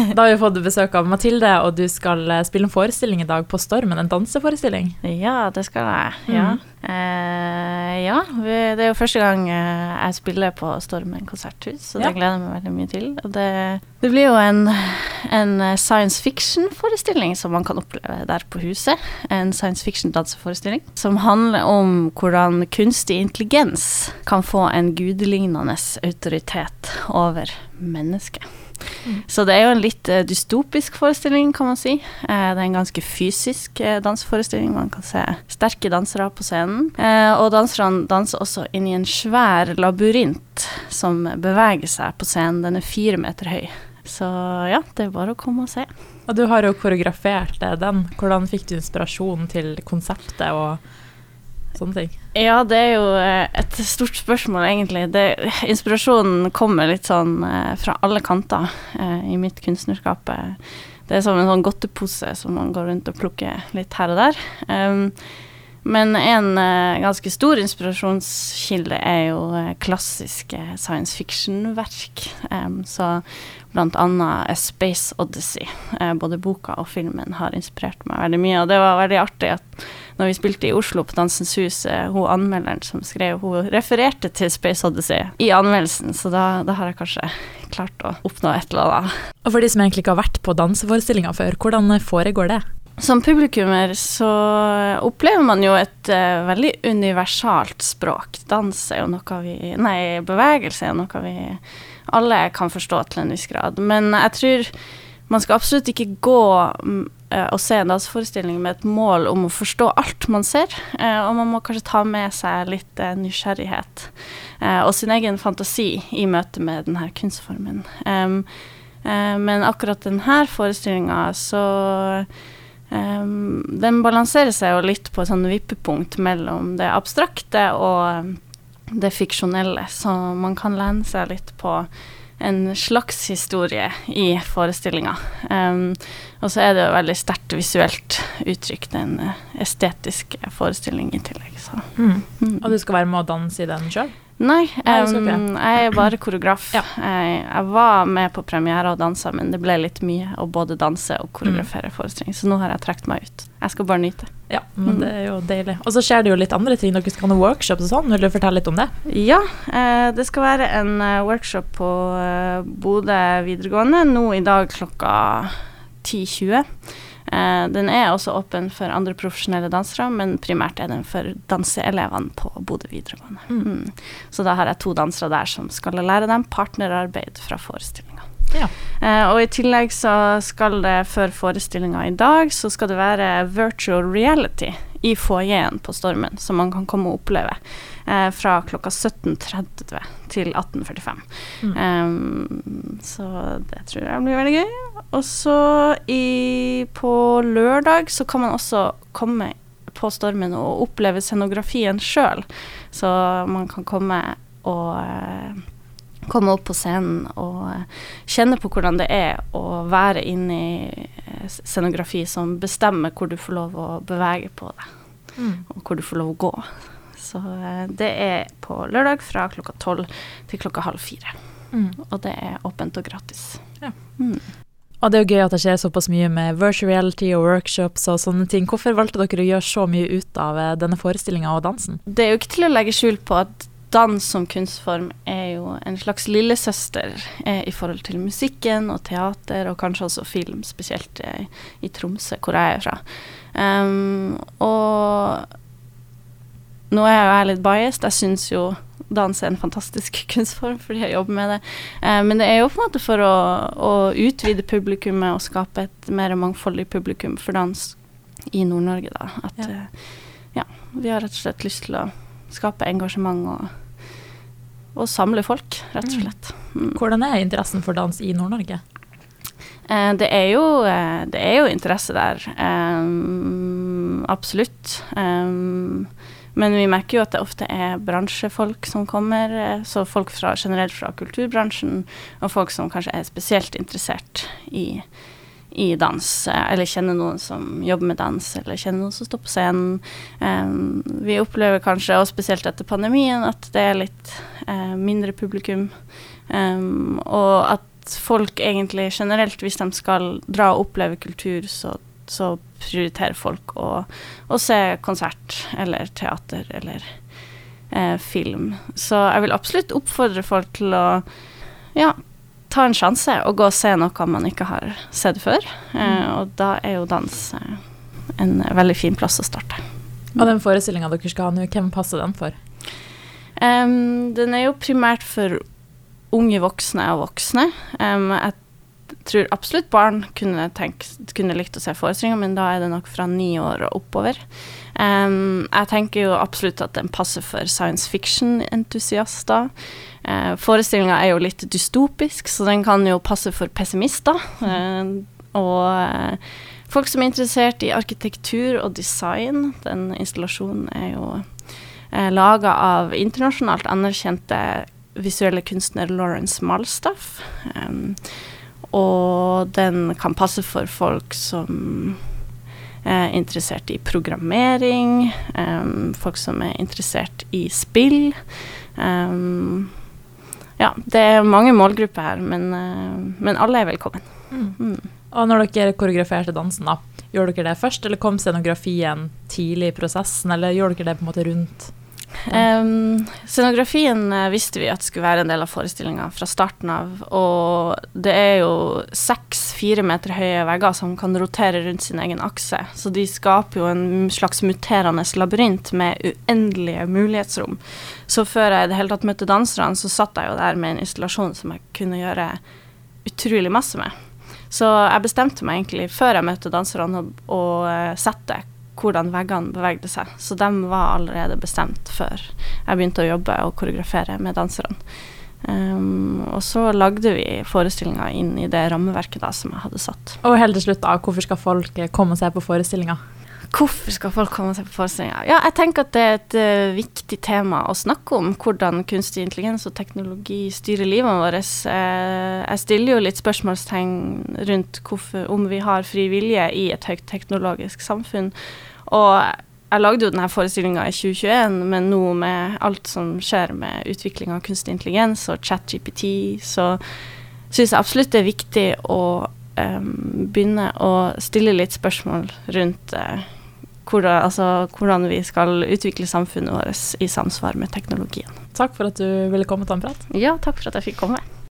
Da har vi fått besøk av Mathilde, og du skal eh, spille en forestilling i dag på Stormen. En danseforestilling. Ja, det skal jeg. Ja. Eh, ja det er jo første gang eh, jeg spiller på Stormen konserthus, så Ja. det gleder jeg meg veldig mye til. Det, det blir jo en, en eh, science fiction-forestilling som man kan oppleve der på huset. En science fiction-danseforestilling som handler om hvordan kunstig intelligens kan få en gudelignende autoritet over mennesket. Så det er jo en litt eh, dystopisk forestilling, kan man si. Eh, det er en ganske fysisk eh, danseforestilling. Man kan se sterke dansere på scenen. Og danserne danser også inn i en svær labyrint som beveger seg på scenen. Den er fire meter høy. Så ja, det er bare å komme og se. Og du har jo koreografert den. Hvordan fikk du inspirasjon til konseptet og sånne ting? Ja, det er jo eh, et stort spørsmål, egentlig. Det, inspirasjonen kommer litt sånn eh, fra alle kanter eh, i mitt kunstnerskap. Det er som en sånn godtepose som man går rundt og plukker litt her og der. Um, men en uh, ganske stor inspirasjonskilde er jo uh, klassiske science fiction-verk. Um, så blant annet A Space Odyssey. Uh, både boka og filmen har inspirert meg veldig mye. Og det var veldig artig at når vi spilte i Oslo på Dansens Hus, hun anmelderen som skrev, hun refererte til Space Odyssey i anmeldelsen, så da, da har jeg kanskje klart å oppnå et eller annet. Og for de som egentlig ikke har vært på danseforestillinga før, hvordan foregår det? Som publikummer så opplever man jo et uh, veldig universalt språk. Dans er jo noe vi Nei, bevegelse er noe vi alle kan forstå til en viss grad. Men jeg tror man skal absolutt ikke gå eh, og se en danseforestilling med et mål om å forstå alt man ser, Uh, og man må kanskje ta med seg litt nysgjerrighet og sin egen fantasi i møte med denne kunstformen. Um, men akkurat denne forestillinga så Um, den balanserer seg jo litt på et sånn vippepunkt mellom det abstrakte og um, det fiksjonelle, så man kan lene seg litt på en slags historie i forestillinga. Um, og så er det jo veldig sterkt visuelt uttrykt, en estetiske estetisk forestilling i tillegg. Så. Mm. Og du skal være med å danse i den sjøl? Nei, um, jeg er bare koreograf. Ja. Jeg, jeg var med på premiere og dansa, men det ble litt mye å både danse og koreografere forestilling, så nå har jeg trukket meg ut. Jeg skal bare nyte. Ja, men Mm. det er jo deilig. Og så skjer det jo litt andre ting. Dere skal ha noen workshops og sånn. Vil du fortelle litt om det? Ja, eh, det skal være en eh, workshop på eh, Bodø videregående nå i dag klokka 10.20. Eh, den er også åpen for andre profesjonelle dansere, men primært er den for danseelevene på Bodø videregående. Mm. Mm. Så da har jeg to dansere der som skal lære dem partnerarbeid fra forestillinga. Ja. Eh, og i tillegg så skal det før forestillinga i dag, så skal det være virtual reality i foajeen på Stormen, som man kan komme og oppleve eh, fra klokka 17.30 til 18.45. Mm. Um, så det tror jeg blir veldig gøy. Og så på lørdag så kan man også komme på Stormen og oppleve scenografien sjøl. Så man kan komme og eh, komme opp på scenen og eh, kjenne på hvordan det er å være inne i eh, scenografi som bestemmer hvor du får lov å bevege på deg, Mm. og hvor du får lov å gå. Så eh, det er på lørdag fra klokka tolv til klokka halv fire. Mm. Og det er åpent og gratis. Ja. Mm. Og det er jo gøy at det skjer såpass mye med virtual reality og workshops og sånne ting. Hvorfor valgte dere å gjøre så mye ut av eh, denne forestillinga og dansen? Det er jo ikke til å legge skjul på at dans som kunstform er jo en slags lillesøster eh, i forhold til musikken og teater, og kanskje også film, spesielt eh, i Tromsø, hvor jeg er fra. Um, og nå er jeg jo jeg litt biased. Jeg syns jo dans er en fantastisk kunstform fordi jeg jobber med det. Eh, men det er jo på en måte for å, å utvide publikummet og skape et mer mangfoldig publikum for dans i Nord-Norge, da. At Ja. eh, ja, vi har rett og slett lyst til å skape engasjement og, og samle folk, rett og Mm. slett. Mm. Hvordan er interessen for dans i Nord-Norge? Eh, det, er jo, eh, det er jo interesse der, um, absolutt. Um, men vi merker jo at det ofte er bransjefolk som kommer, eh, så folk fra, generelt fra kulturbransjen, og folk som kanskje er spesielt interessert i, i dans, eller kjenner noen som jobber med dans, eller kjenner noen som står på scenen. Um, vi opplever kanskje, og spesielt etter pandemien, at det er litt mindre publikum. Um, og at at folk egentlig generelt, hvis de skal dra og oppleve kultur, så, så prioriterer folk å, å, se konsert eller teater eller eh, film. Så jeg vil absolutt oppfordre folk til å ja, ta en sjanse og gå og se noe man ikke har sett før. Eh, mm. og da er jo dans eh, en veldig fin plass å starte. Og den forestillinga dere skal ha nå, hvem passer den for? Um, den er jo primært for unge voksne og voksne. Um, jeg tror absolutt barn kunne, tenkt, kunne likt å se forestillinga, men da er det nok fra ni år og oppover. Um, jeg tenker jo absolutt at den passer for science fiction-entusiaster. Uh, Forestillinga er jo litt dystopisk, så den kan jo passe for pessimister. Uh, og uh, folk som er interessert i arkitektur og design. Den installasjonen er jo uh, laga av internasjonalt anerkjente visuelle kunstner Lawrence Malstaff. Um, og den kan passe for folk som er interessert i programmering, um, folk som er interessert i spill. Um, ja, det er mange målgrupper her, men, uh, men alle er velkommen. Mm. Mm. Og når dere koreograferte dansen, da, gjorde dere det først, eller kom scenografien tidlig i prosessen, eller gjorde dere det på en måte rundt? Um, scenografien uh, visste vi at skulle være en del av forestillinga fra starten av. Og det er jo seks fire meter høye vegger som kan rotere rundt sin egen akse. Så de skaper jo en slags muterende labyrint med uendelige mulighetsrom. Så før jeg i det hele tatt møtte danserne, så satt jeg jo der med en installasjon som jeg kunne gjøre utrolig masse med. Så jeg bestemte meg egentlig før jeg møtte danserne å uh, sette hvordan veggene bevegde seg. Så de var allerede bestemt før jeg begynte å jobbe og koreografere med danserne. Um, og så lagde vi forestillinga inn i det rammeverket da som jeg hadde satt. Og helt til slutt, da, hvorfor skal folk komme og se på forestillinga? Hvorfor skal folk komme seg på forestillinga? Ja, jeg tenker at det er et uh, viktig tema å snakke om. Hvordan kunstig intelligens og teknologi styrer livet vårt. Uh, jeg stiller jo litt spørsmålstegn rundt hvorfor, om vi har fri vilje i et høyt teknologisk samfunn. Og jeg lagde jo denne forestillinga i 2021, men nå med alt som skjer med utvikling av kunstig intelligens og ChatGPT, så syns jeg absolutt det er viktig å um, begynne å stille litt spørsmål rundt hvordan, altså, hvordan, vi skal utvikle samfunnet vårt i samsvar med teknologien. Takk for at du ville komme og ta en prat. Ja, takk for at jeg fikk komme.